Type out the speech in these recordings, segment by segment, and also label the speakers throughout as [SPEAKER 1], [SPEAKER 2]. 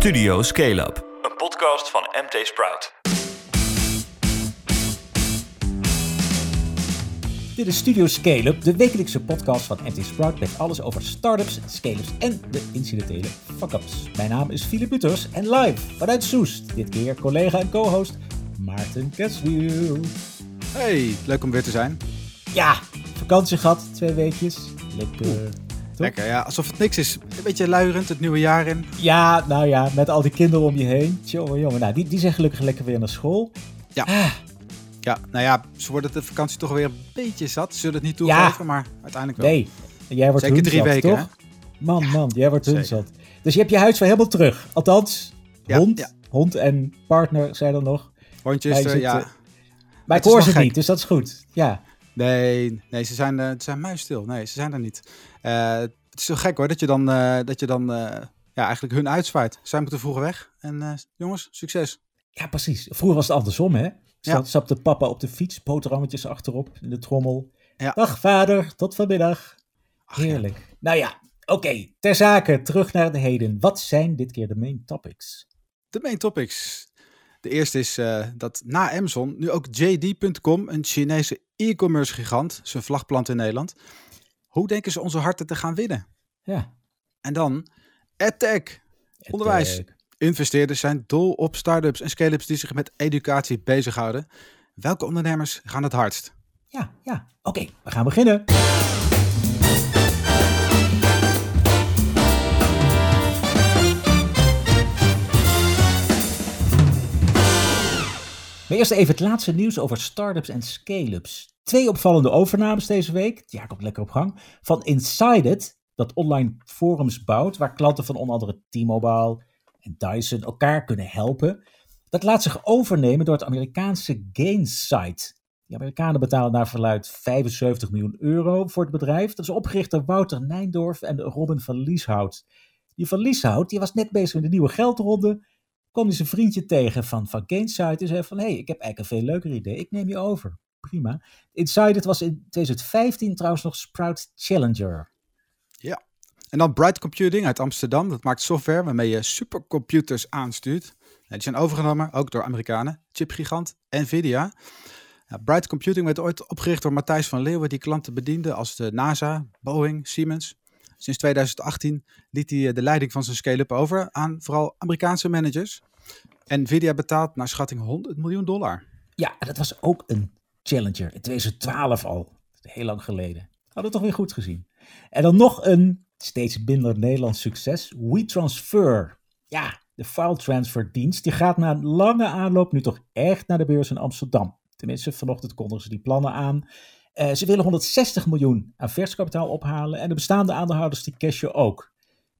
[SPEAKER 1] Studio Scale Up, een podcast van MT Sprout.
[SPEAKER 2] Dit is Studio Scale Up, de wekelijkse podcast van MT Sprout met alles over startups, scale-ups en de incidentele fuck-ups. Mijn naam is Philip Buters en live vanuit Soest, dit keer collega en co-host Maarten Keswiel.
[SPEAKER 3] Hey, leuk om weer te zijn.
[SPEAKER 2] Ja, vakantie gehad, twee weekjes. Lekker. Toch?
[SPEAKER 3] Lekker, ja, alsof het niks is. Een beetje luierend het nieuwe jaar in.
[SPEAKER 2] Ja, nou ja, met al die kinderen om je heen. Jongen, jongen. Nou, die, die zijn gelukkig lekker weer naar school.
[SPEAKER 3] Ja.
[SPEAKER 2] Ah,
[SPEAKER 3] Ja, nou ja, ze worden de vakantie toch weer een beetje zat. Ze zullen het niet
[SPEAKER 2] Ja.
[SPEAKER 3] toegeven, maar uiteindelijk wel.
[SPEAKER 2] nee. Jij wordt
[SPEAKER 3] Zeker drie
[SPEAKER 2] zat,
[SPEAKER 3] weken,
[SPEAKER 2] toch? Man, man, jij wordt hun zat. Dus je hebt je huis weer helemaal terug. Althans,
[SPEAKER 3] Ja,
[SPEAKER 2] hond,
[SPEAKER 3] ja.
[SPEAKER 2] hond en partner zijn er nog.
[SPEAKER 3] Hondjes, er,
[SPEAKER 2] zit,
[SPEAKER 3] ja.
[SPEAKER 2] eh, Maar ik hoor
[SPEAKER 3] wel
[SPEAKER 2] ze
[SPEAKER 3] gek.
[SPEAKER 2] niet, dus dat is goed. Ja.
[SPEAKER 3] Nee, nee, ze zijn, eh, ze zijn muisstil. Nee, ze zijn er niet. Eh, het is zo gek hoor, dat je dan, eh, dat je dan eh, ja, eigenlijk hun uitzwaait. Zij moeten vroeger weg. En eh, jongens, succes.
[SPEAKER 2] ja, precies. Vroeger was het andersom, hè?
[SPEAKER 3] Ja.
[SPEAKER 2] Stap, stapte papa op de fiets, boterhammetjes achterop in de trommel.
[SPEAKER 3] Ja.
[SPEAKER 2] Dag vader, tot vanmiddag.
[SPEAKER 3] Ach, ja.
[SPEAKER 2] Heerlijk. Nou ja, oké. Ter zake, terug naar de heden. Wat zijn dit keer de main topics?
[SPEAKER 3] De main topics. De eerste is dat na Amazon nu ook JD.com, een Chinese e-commerce gigant, zijn vlag plant in Nederland. Hoe denken ze onze harten te gaan winnen?
[SPEAKER 2] Ja.
[SPEAKER 3] En dan EdTech. Onderwijs. Investeerders zijn dol op start-ups en scale-ups die zich met educatie bezighouden. Welke ondernemers gaan het hardst?
[SPEAKER 2] ja, ja. Oké, we gaan beginnen. Maar eerst even het laatste nieuws over startups en scale-ups. Twee opvallende overnames deze week. Jaar komt lekker op gang. Van Insided, dat online forums bouwt, waar klanten van onder andere T-Mobile en Dyson elkaar kunnen helpen. Dat laat zich overnemen door het Amerikaanse Gainsight. Die Amerikanen betalen naar verluid 75 miljoen euro voor het bedrijf. Dat is opgericht door Wouter Nijndorf en Robin van Lieshout. Die van Lieshout die was net bezig met een nieuwe geldronde. Kwam hij zijn vriendje tegen van, van Gainsight en zei van... hé, hey, ik heb eigenlijk een veel leuker idee. Ik neem je over. Prima. Insight was in 2015 trouwens nog Sprout Challenger.
[SPEAKER 3] En dan Bright Computing uit Amsterdam. Dat maakt software waarmee je supercomputers aanstuurt. Ja, die zijn overgenomen, ook door Amerikanen. Chipgigant Nvidia. Ja, Bright Computing werd ooit opgericht door Matthijs van Leeuwen, die klanten bediende als de NASA, Boeing, Siemens. Sinds 2018 liet hij eh, de leiding van zijn scale-up over aan vooral Amerikaanse managers. Nvidia betaalt naar schatting 100 miljoen dollar.
[SPEAKER 2] Ja, en dat was ook een Challenger. In 2012 al. Heel lang geleden. Hadden we toch weer goed gezien. En dan nog een steeds minder Nederlands succes. WeTransfer. Ja, de file transfer dienst. Die gaat na een lange aanloop nu toch echt naar de beurs in Amsterdam. Tenminste, vanochtend kondigen ze die plannen aan. Eh, ze willen 160 miljoen aan verskapitaal ophalen. En de bestaande aandeelhouders die cashen ook.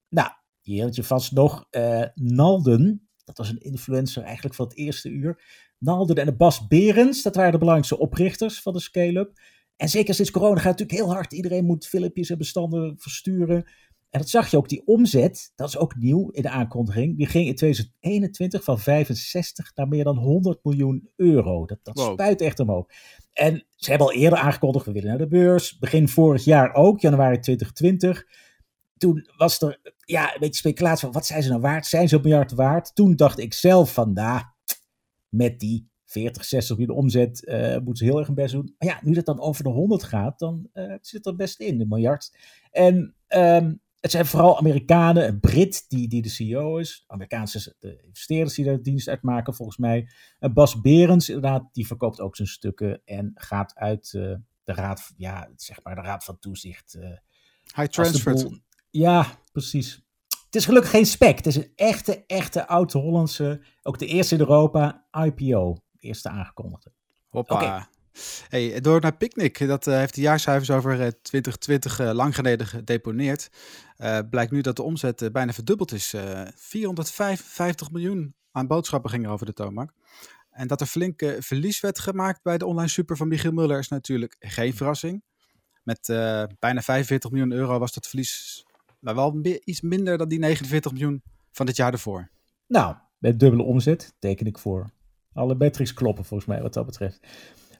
[SPEAKER 2] Nou, je herinnert je vast nog. eh, Nalden, dat was een influencer eigenlijk van het eerste uur. Nalden en de Bas Berens, dat waren de belangrijkste oprichters van de scale-up. En zeker sinds corona gaat het natuurlijk heel hard. Iedereen moet filmpjes en bestanden versturen. En dat zag je ook, die omzet, dat is ook nieuw in de aankondiging. Die ging in 2021 van 65 naar meer dan 100 miljoen euro. Dat, dat
[SPEAKER 3] Wow.
[SPEAKER 2] spuit echt omhoog. En ze hebben al eerder aangekondigd, we willen naar de beurs. Begin vorig jaar ook, januari 2020. Toen was er ja, een beetje speculatie van, wat zijn ze nou waard? Zijn ze een miljard waard? Toen dacht ik zelf van, nou, met die 40, 60 miljoen omzet eh, moeten ze heel erg hun best doen. Maar ja, nu dat dan over de 100 gaat, dan eh, zit er best in, een miljard. En ehm, het zijn vooral Amerikanen, een Brit die, die de CEO is, Amerikaanse de investeerders die daar dienst uitmaken volgens mij. En Bas Berens, inderdaad, die verkoopt ook zijn stukken en gaat uit eh, de raad, ja, zeg maar de raad van toezicht.
[SPEAKER 3] Hij
[SPEAKER 2] de
[SPEAKER 3] transfert.
[SPEAKER 2] boel- Ja, precies. Het is gelukkig geen spec. Het is een echte, echte oud-Hollandse, ook de eerste in Europa, IPO. De eerste aangekondigde.
[SPEAKER 3] Hoppa. Hey, door naar Picnic. Dat eh, heeft de jaarcijfers over eh, 2020 eh, lang geleden gedeponeerd. Eh, blijkt nu dat de omzet eh, bijna verdubbeld is. Eh 455 miljoen aan boodschappen gingen over de toonbank. En dat er flink eh, verlies werd gemaakt bij de online super van Michiel Muller is natuurlijk geen verrassing. Met eh, bijna 45 miljoen euro was dat verlies maar wel iets minder dan die 49 miljoen van het jaar ervoor.
[SPEAKER 2] Nou, met dubbele omzet teken ik voor. Alle metrics kloppen volgens mij wat dat betreft.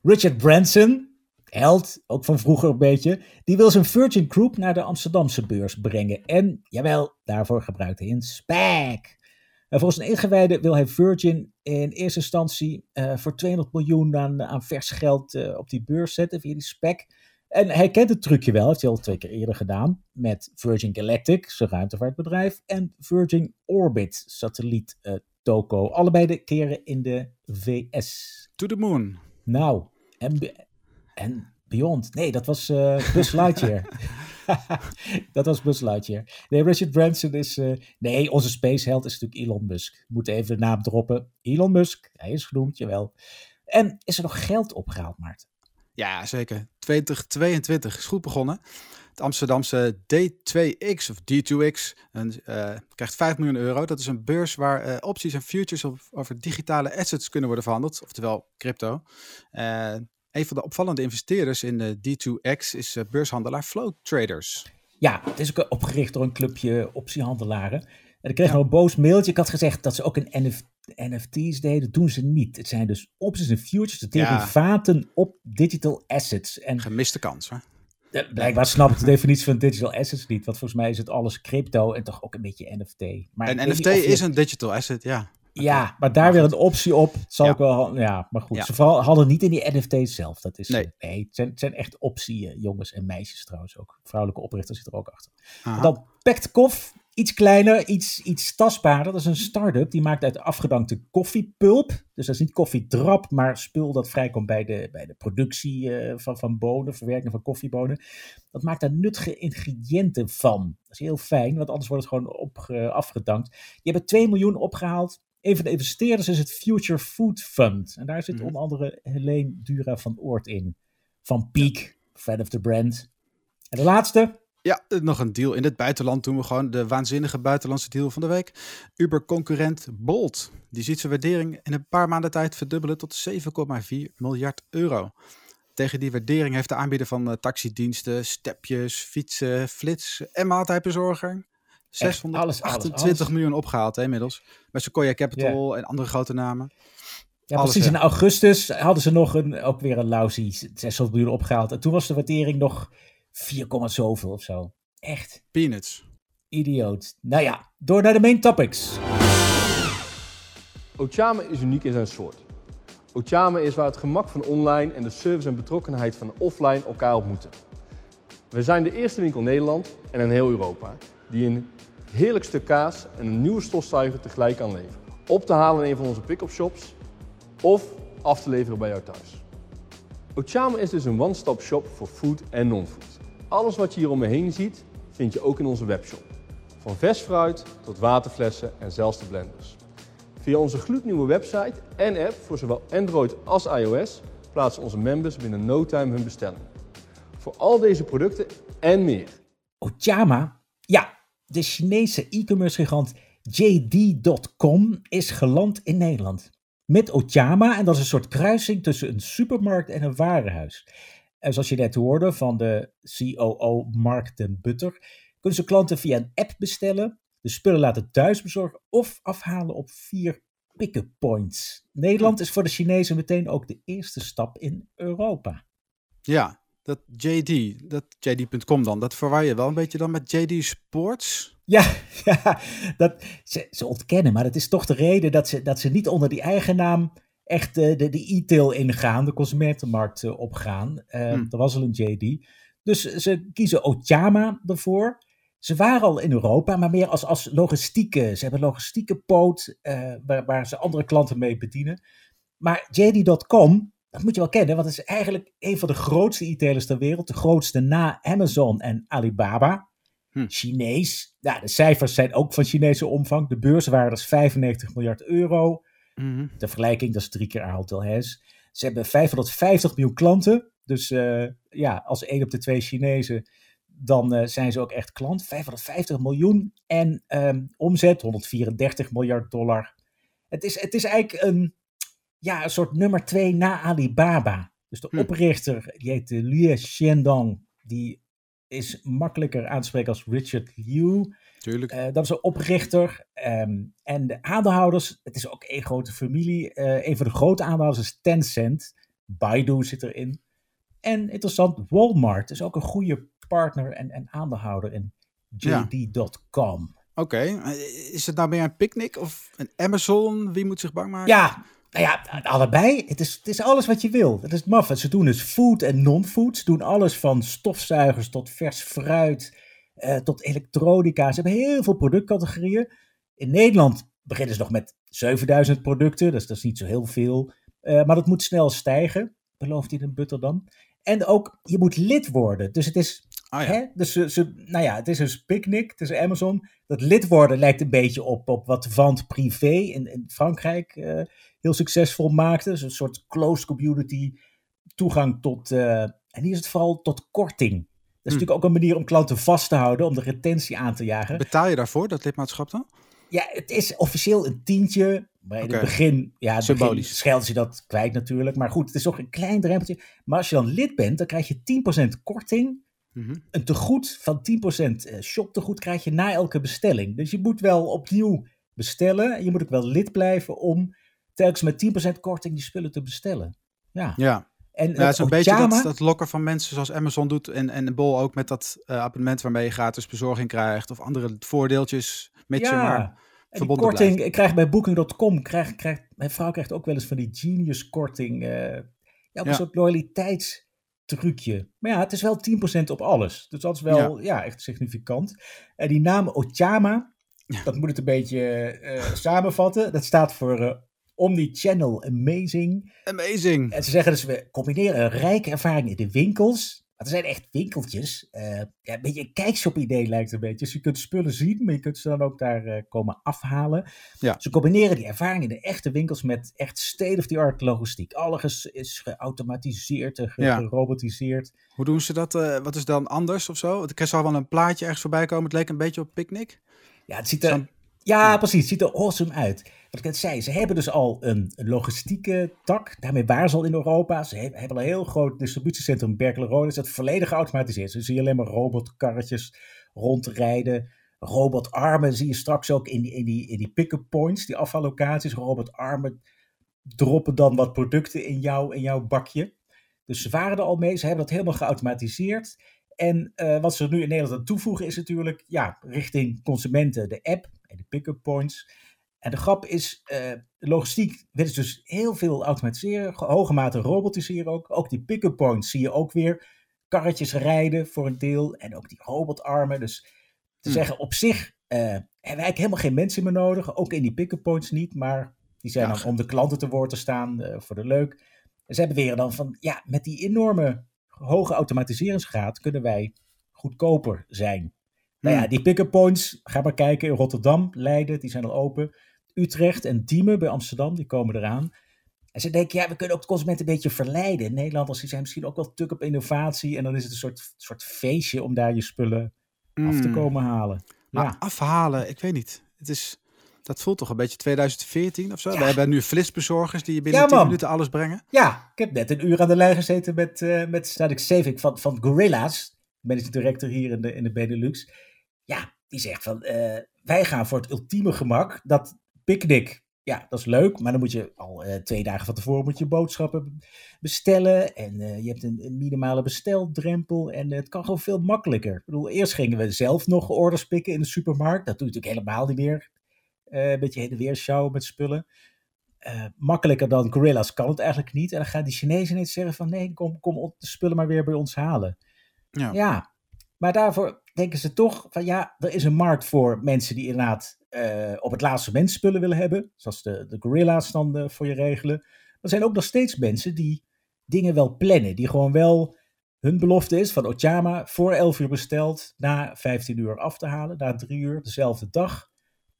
[SPEAKER 2] Richard Branson, held, ook van vroeger een beetje, die wil zijn Virgin Group naar de Amsterdamse beurs brengen. En, jawel, daarvoor gebruikt hij een SPAC. En volgens een ingewijde wil hij Virgin in eerste instantie uh, voor 200 miljoen aan, vers geld uh, op die beurs zetten via die spec. En hij kent het trucje wel, heeft hij al twee keer eerder gedaan. Met Virgin Galactic, zijn ruimtevaartbedrijf. En Virgin Orbit, satelliet uh, Toko. Allebei de keren in de VS.
[SPEAKER 3] To the moon.
[SPEAKER 2] Nou, en, en Beyond. Nee, dat was uh, Buzz Lightyear. dat was Buzz Lightyear. Nee, Richard Branson is... Uh, nee, onze spaceheld is natuurlijk Elon Musk. Moet even de naam droppen. Elon Musk, hij is genoemd, jawel. En is er nog geld opgehaald, Maarten?
[SPEAKER 3] Ja, zeker. 2022 is goed begonnen. Het Amsterdamse D2X of D2X en, uh, krijgt 5 miljoen euro. Dat is een beurs waar uh, opties en futures op, over digitale assets kunnen worden verhandeld, oftewel crypto. Uh, een van de opvallende investeerders in de D2X is beurshandelaar Flow Traders.
[SPEAKER 2] Ja, het is ook opgericht door een clubje optiehandelaren. En ik kreeg ja. nog een boos mailtje. Ik had gezegd dat ze ook een NF NFT's deden. Doen ze niet. Het zijn dus opties en futures, de derivaten ja. op digital assets. En
[SPEAKER 3] Gemiste kans, hè?
[SPEAKER 2] Blijkbaar snapt de definitie van digital assets niet. Want volgens mij is het alles crypto en toch ook een beetje NFT.
[SPEAKER 3] Maar en NFT is een digital asset, ja.
[SPEAKER 2] Ja, maar daar weer een optie op. Zal ja. ik wel. Ja, maar goed. Ja. Ze vooral hadden niet in die NFT's zelf. Dat is,
[SPEAKER 3] nee.
[SPEAKER 2] nee het, zijn, het zijn echt optie, jongens en meisjes trouwens ook. Vrouwelijke oprichters zitten er ook achter. Dan Pactcoff, iets kleiner, iets, iets tastbaarder. Dat is een start-up die maakt uit afgedankte koffiepulp. Dus dat is niet koffiedrap, maar spul dat vrijkomt bij de, bij de productie uh, van, van bonen, verwerking van koffiebonen. Dat maakt daar nuttige ingrediënten van. Dat is heel fijn, want anders wordt het gewoon op, uh, afgedankt. Die hebben 2 miljoen opgehaald. Een van de investeerders is het Future Food Fund. En daar zit mm. onder andere Helene Dura van Oort in. Van Peak, fan of the brand. En de laatste,
[SPEAKER 3] ja, nog een deal in het buitenland doen we gewoon de waanzinnige buitenlandse deal van de week. Uber-concurrent Bolt. Die ziet zijn waardering in een paar maanden tijd verdubbelen tot 7,4 miljard euro. Tegen die waardering heeft de aanbieder van uh, taxidiensten, stepjes, fietsen, flits en maaltijdbezorger 628 alles, alles, miljoen opgehaald hè, inmiddels. Met Sequoia Capital en andere grote namen.
[SPEAKER 2] Ja, precies. In augustus hadden ze nog een, ook weer een lousy 600 miljoen opgehaald. En toen was de waardering nog 4, zoveel of zo. Echt.
[SPEAKER 3] Peanuts.
[SPEAKER 2] Idioot. Nou ja, door naar de main topics.
[SPEAKER 4] Ochama is uniek in zijn soort. Ochama is waar het gemak van online en de service en betrokkenheid van offline elkaar ontmoeten. We zijn de eerste winkel in Nederland en in heel Europa die een heerlijk stuk kaas en een nieuwe stofzuiger tegelijk aanleveren. Op te halen in een van onze pick-up shops of af te leveren bij jou thuis. Ochama is dus een one-stop shop voor food en non-food. Alles wat je hier om me heen ziet, vind je ook in onze webshop. Van vers fruit tot waterflessen en zelfs de blenders. Via onze gloednieuwe website en app voor zowel Android als iOS plaatsen onze members binnen no time hun bestelling. Voor al deze producten en meer.
[SPEAKER 2] Ochama? Ja, de Chinese e-commerce gigant JD.com is geland in Nederland. Met Ochama, en dat is een soort kruising tussen een supermarkt en een warenhuis. En zoals je net hoorde van de COO Mark den Butter, kunnen ze klanten via een app bestellen, de spullen laten thuis bezorgen of afhalen op vier pick-up points. Nederland is voor de Chinezen meteen ook de eerste stap in Europa.
[SPEAKER 3] Ja, dat JD, dat JD.com dan, dat verwar je wel een beetje dan met JD Sports?
[SPEAKER 2] Ja, ja dat, ze, ze ontkennen, maar het is toch de reden dat ze, dat ze niet onder die eigen naam echt de, de, de e-tail ingaan, de consumentenmarkt uh, opgaan. Uh, hmm. Er was al een JD. Dus ze kiezen Ochama ervoor. Ze waren al in Europa, maar meer als, als logistieke. Ze hebben logistieke poot uh, waar, waar ze andere klanten mee bedienen. Maar JD.com, dat moet je wel kennen, want het is eigenlijk een van de grootste e-tailers ter wereld. De grootste na Amazon en Alibaba. Hm. Chinees. Ja, de cijfers zijn ook van Chinese omvang. De beurswaarde is 95 miljard euro. Mm De vergelijking, dat is drie keer Ahold Delhaize. Ze hebben 550 miljoen klanten. Dus uh, ja, als één op de twee Chinezen, dan uh, zijn ze ook echt klant. 550 miljoen en um, omzet 134 miljard dollar. Het is, het is eigenlijk een, ja, een soort nummer twee na Alibaba. Dus de hm. oprichter, die heet Liu Xiandong, die is makkelijker aan te spreken als Richard Liu.
[SPEAKER 3] Tuurlijk.
[SPEAKER 2] Uh, dat is een oprichter. Um, en de aandeelhouders, het is ook een grote familie. Uh, een van de grote aandeelhouders is Tencent. Baidu zit erin. En interessant, Walmart is ook een goede partner en, en aandeelhouder in JD.com.
[SPEAKER 3] Oké, eh, is het nou meer een picknick of een Amazon? Wie moet zich bang maken?
[SPEAKER 2] Ja, nou ja, allebei. Het is, het is alles wat je wil. Dat is het maf. Ze doen dus food en non-food. Ze doen alles van stofzuigers tot vers fruit, eh, tot elektronica. Ze hebben heel veel productcategorieën. In Nederland beginnen ze nog met 7000 producten. Dus dat is niet zo heel veel. Eh, maar dat moet snel stijgen, belooft hij in Butterdam. En ook, je moet lid worden. Dus het is
[SPEAKER 3] Ah, ja.
[SPEAKER 2] Hè? Dus ze, ze, nou ja, het is een picnic, het is Amazon. Dat lid worden lijkt een beetje op, op wat Vant Privé in, in Frankrijk eh, heel succesvol maakte. Dus een soort closed community, toegang tot, en hier is het vooral tot korting. Dat is natuurlijk ook een manier om klanten vast te houden, om de retentie aan te jagen.
[SPEAKER 3] Betaal je daarvoor, dat lidmaatschap dan?
[SPEAKER 2] Ja, het is officieel een tientje. Maar in het begin, ja, begin
[SPEAKER 3] Symbolisch.
[SPEAKER 2] schelden ze dat kwijt natuurlijk. Maar goed, het is toch een klein drempeltje. Maar als je dan lid bent, dan krijg je 10% korting
[SPEAKER 3] Mhm.
[SPEAKER 2] een tegoed van 10% eh, shoptegoed krijg je na elke bestelling. Dus je moet wel opnieuw bestellen. En je moet ook wel lid blijven om telkens met 10% korting die spullen te bestellen. Ja,
[SPEAKER 3] Ja,
[SPEAKER 2] en
[SPEAKER 3] ja het is een beetje dat, dat lokken van mensen zoals Amazon doet en, en Bol ook met dat eh, abonnement waarmee je gratis bezorging krijgt of andere voordeeltjes, mits je maar
[SPEAKER 2] en die
[SPEAKER 3] verbonden
[SPEAKER 2] korting,
[SPEAKER 3] blijft.
[SPEAKER 2] ik krijg bij Booking.com, krijg, krijg, mijn vrouw krijgt ook wel eens van die genius korting. eh ja, een soort loyaliteitstrucje. Maar ja, het is wel 10% op alles. Dus dat is wel ja. echt significant. En die naam Ochama, dat moet het een beetje eh, samenvatten. Dat staat voor Omnichannel Amazing.
[SPEAKER 3] Amazing.
[SPEAKER 2] En ze zeggen dus, we combineren een rijke ervaring in de winkels. Want er zijn echt winkeltjes. eh, ja, een beetje een kijkshop-idee lijkt het een beetje. Dus je kunt spullen zien, maar je kunt ze dan ook daar eh, komen afhalen.
[SPEAKER 3] Ja.
[SPEAKER 2] Ze combineren die ervaring in de echte winkels met echt state-of-the-art logistiek. Alles is geautomatiseerd en ge-
[SPEAKER 3] Ja.
[SPEAKER 2] gerobotiseerd.
[SPEAKER 3] Hoe doen ze dat? eh, wat is dan anders of zo? Ik zag wel een plaatje ergens voorbij komen. Het leek een beetje op picknick.
[SPEAKER 2] Ja, het ziet er, ja, precies. Het ziet er awesome uit. Wat ik net zei, ze hebben dus al een, logistieke tak. Daarmee waren ze al in Europa. Ze he- hebben al een heel groot distributiecentrum in. Dus dat volledig geautomatiseerd. Dus zie je alleen maar robotkarretjes rondrijden. Robotarmen zie je straks ook in die, in die, in die pick-up points, die afvallocaties. Robotarmen droppen dan wat producten in, jou, in jouw bakje. Dus ze waren er al mee. Ze hebben dat helemaal geautomatiseerd. En eh, wat ze nu in Nederland aan toevoegen is natuurlijk, ja, richting consumenten de app de pick-up points. En de grap is, eh, logistiek willen ze dus heel veel automatiseren, ge- hoge mate robotiseren ook. Ook die pick-up points zie je ook weer karretjes rijden voor een deel en ook die robotarmen. Dus te
[SPEAKER 3] Hmm.
[SPEAKER 2] zeggen, op zich eh, hebben we eigenlijk helemaal geen mensen meer nodig, ook in die pick-up points niet, maar die zijn
[SPEAKER 3] Ja,
[SPEAKER 2] dan om de klanten te woord te staan eh, voor de leuk. En zij beweren dan van, ja, met die enorme hoge automatiseringsgraad kunnen wij goedkoper zijn. Nou ja,
[SPEAKER 3] Hmm.
[SPEAKER 2] die pick-up points, ga maar kijken in Rotterdam, Leiden, die zijn al open. Utrecht en Diemen bij Amsterdam, die komen eraan. En ze denken, ja, we kunnen ook de consument een beetje verleiden. Nederlanders die zijn misschien ook wel tuk op innovatie. En dan is het een soort, soort feestje om daar je spullen af te
[SPEAKER 3] Mm.
[SPEAKER 2] komen halen.
[SPEAKER 3] Maar
[SPEAKER 2] Ja,
[SPEAKER 3] afhalen, ik weet niet. Het is, dat voelt toch een beetje 2014 of zo?
[SPEAKER 2] Ja.
[SPEAKER 3] We hebben nu flitsbezorgers die je binnen
[SPEAKER 2] Ja,
[SPEAKER 3] 10
[SPEAKER 2] man.
[SPEAKER 3] minuten alles brengen.
[SPEAKER 2] ja, ik heb net een uur aan de lijn gezeten met, eh met Static Saving van, van Gorilla's. Managing director hier in de, in de Benelux. Ja, die zegt van, eh, wij gaan voor het ultieme gemak. Dat picknick, ja, dat is leuk. Maar dan moet je al eh, twee dagen van tevoren moet je boodschappen bestellen. En eh, je hebt een, een minimale besteldrempel. En het kan gewoon veel makkelijker. Ik bedoel, eerst gingen we zelf nog orders pikken in de supermarkt. Dat doe je natuurlijk helemaal niet meer. Een beetje heen en weer sjouwen met spullen. Makkelijker dan Gorilla's kan het eigenlijk niet. En dan gaan die Chinezen ineens zeggen van nee, kom, kom op de spullen maar weer bij ons halen.
[SPEAKER 3] Ja.
[SPEAKER 2] Ja, maar daarvoor denken ze toch van ja, er is een markt voor mensen die inderdaad eh, op het laatste moment spullen willen hebben. Zoals de, de Gorilla's dan eh, voor je regelen. Er zijn ook nog steeds mensen die dingen wel plannen. Die gewoon wel hun belofte is van Ochama voor 11 uur besteld, na 15 uur af te halen, na 3 uur, dezelfde dag.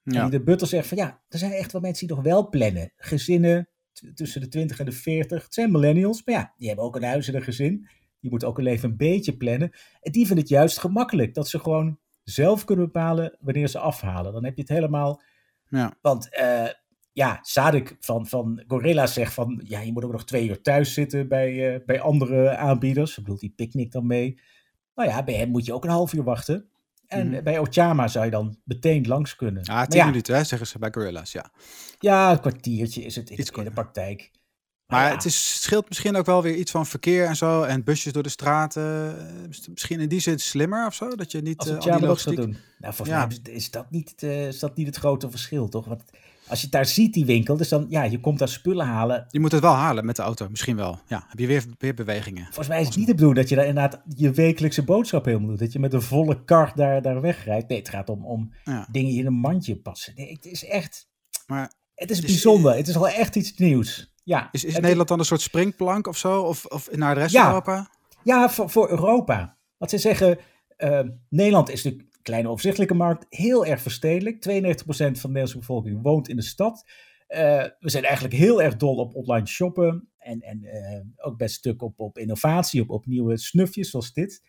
[SPEAKER 2] En
[SPEAKER 3] Ja.
[SPEAKER 2] die de butter zegt van ja, er zijn echt wel mensen die nog wel plannen. Gezinnen tussen de 20 en de 40. Het zijn millennials, maar ja, die hebben ook een huis en een gezin. Die moeten ook een leven een beetje plannen. En die vinden het juist gemakkelijk dat ze gewoon zelf kunnen bepalen wanneer ze afhalen. Dan heb je het helemaal.
[SPEAKER 3] Ja.
[SPEAKER 2] Want eh, ja, Sadik van, van Gorilla zegt van ja, je moet ook nog twee uur thuis zitten bij, eh, bij andere aanbieders. Ik bedoel, die picknick dan mee. Nou ja, bij hem moet je ook een half uur wachten. En
[SPEAKER 3] Mhm.
[SPEAKER 2] bij Ochama zou je dan meteen langs kunnen.
[SPEAKER 3] Ah,
[SPEAKER 2] Maar
[SPEAKER 3] 10
[SPEAKER 2] ja,
[SPEAKER 3] minuten hè, zeggen ze bij Gorilla's, ja.
[SPEAKER 2] ja, een kwartiertje is het in,
[SPEAKER 3] Iets
[SPEAKER 2] in de praktijk.
[SPEAKER 3] Maar
[SPEAKER 2] ja.
[SPEAKER 3] het is, scheelt misschien ook wel weer iets van verkeer en zo. En busjes door de straten. eh, Misschien in die zin slimmer of zo. Dat je niet
[SPEAKER 2] Als
[SPEAKER 3] eh,
[SPEAKER 2] het
[SPEAKER 3] al
[SPEAKER 2] dat gaat
[SPEAKER 3] logistiek...
[SPEAKER 2] doen. Nou, volgens
[SPEAKER 3] Ja.
[SPEAKER 2] mij is, dat niet, het, eh, is dat niet het grote verschil, toch? Want als je het daar ziet, die winkel, dus dan, ja, je komt daar spullen halen.
[SPEAKER 3] Je moet het wel halen met de auto. Misschien wel. Ja, heb je weer, weer bewegingen.
[SPEAKER 2] Volgens mij is het niet de bedoeling dat je daar inderdaad je wekelijkse boodschap helemaal doet. Dat je met een volle kar daar, daar wegrijdt. Nee, het gaat om, om
[SPEAKER 3] Ja.
[SPEAKER 2] dingen die in een mandje passen. Nee, het is echt,
[SPEAKER 3] Maar
[SPEAKER 2] het is bijzonder. Het is wel echt iets nieuws. Ja,
[SPEAKER 3] is, is Nederland dan een soort springplank of zo? Of, of naar de rest
[SPEAKER 2] Ja.
[SPEAKER 3] van Europa?
[SPEAKER 2] Ja, voor, voor Europa. Wat ze zeggen, eh, Nederland is natuurlijk een kleine overzichtelijke markt, heel erg verstedelijk. 92% van de Nederlandse bevolking woont in de stad. Eh, we zijn eigenlijk heel erg dol op online shoppen en, en eh, ook best stuk op, op innovatie, op, op nieuwe snufjes zoals dit.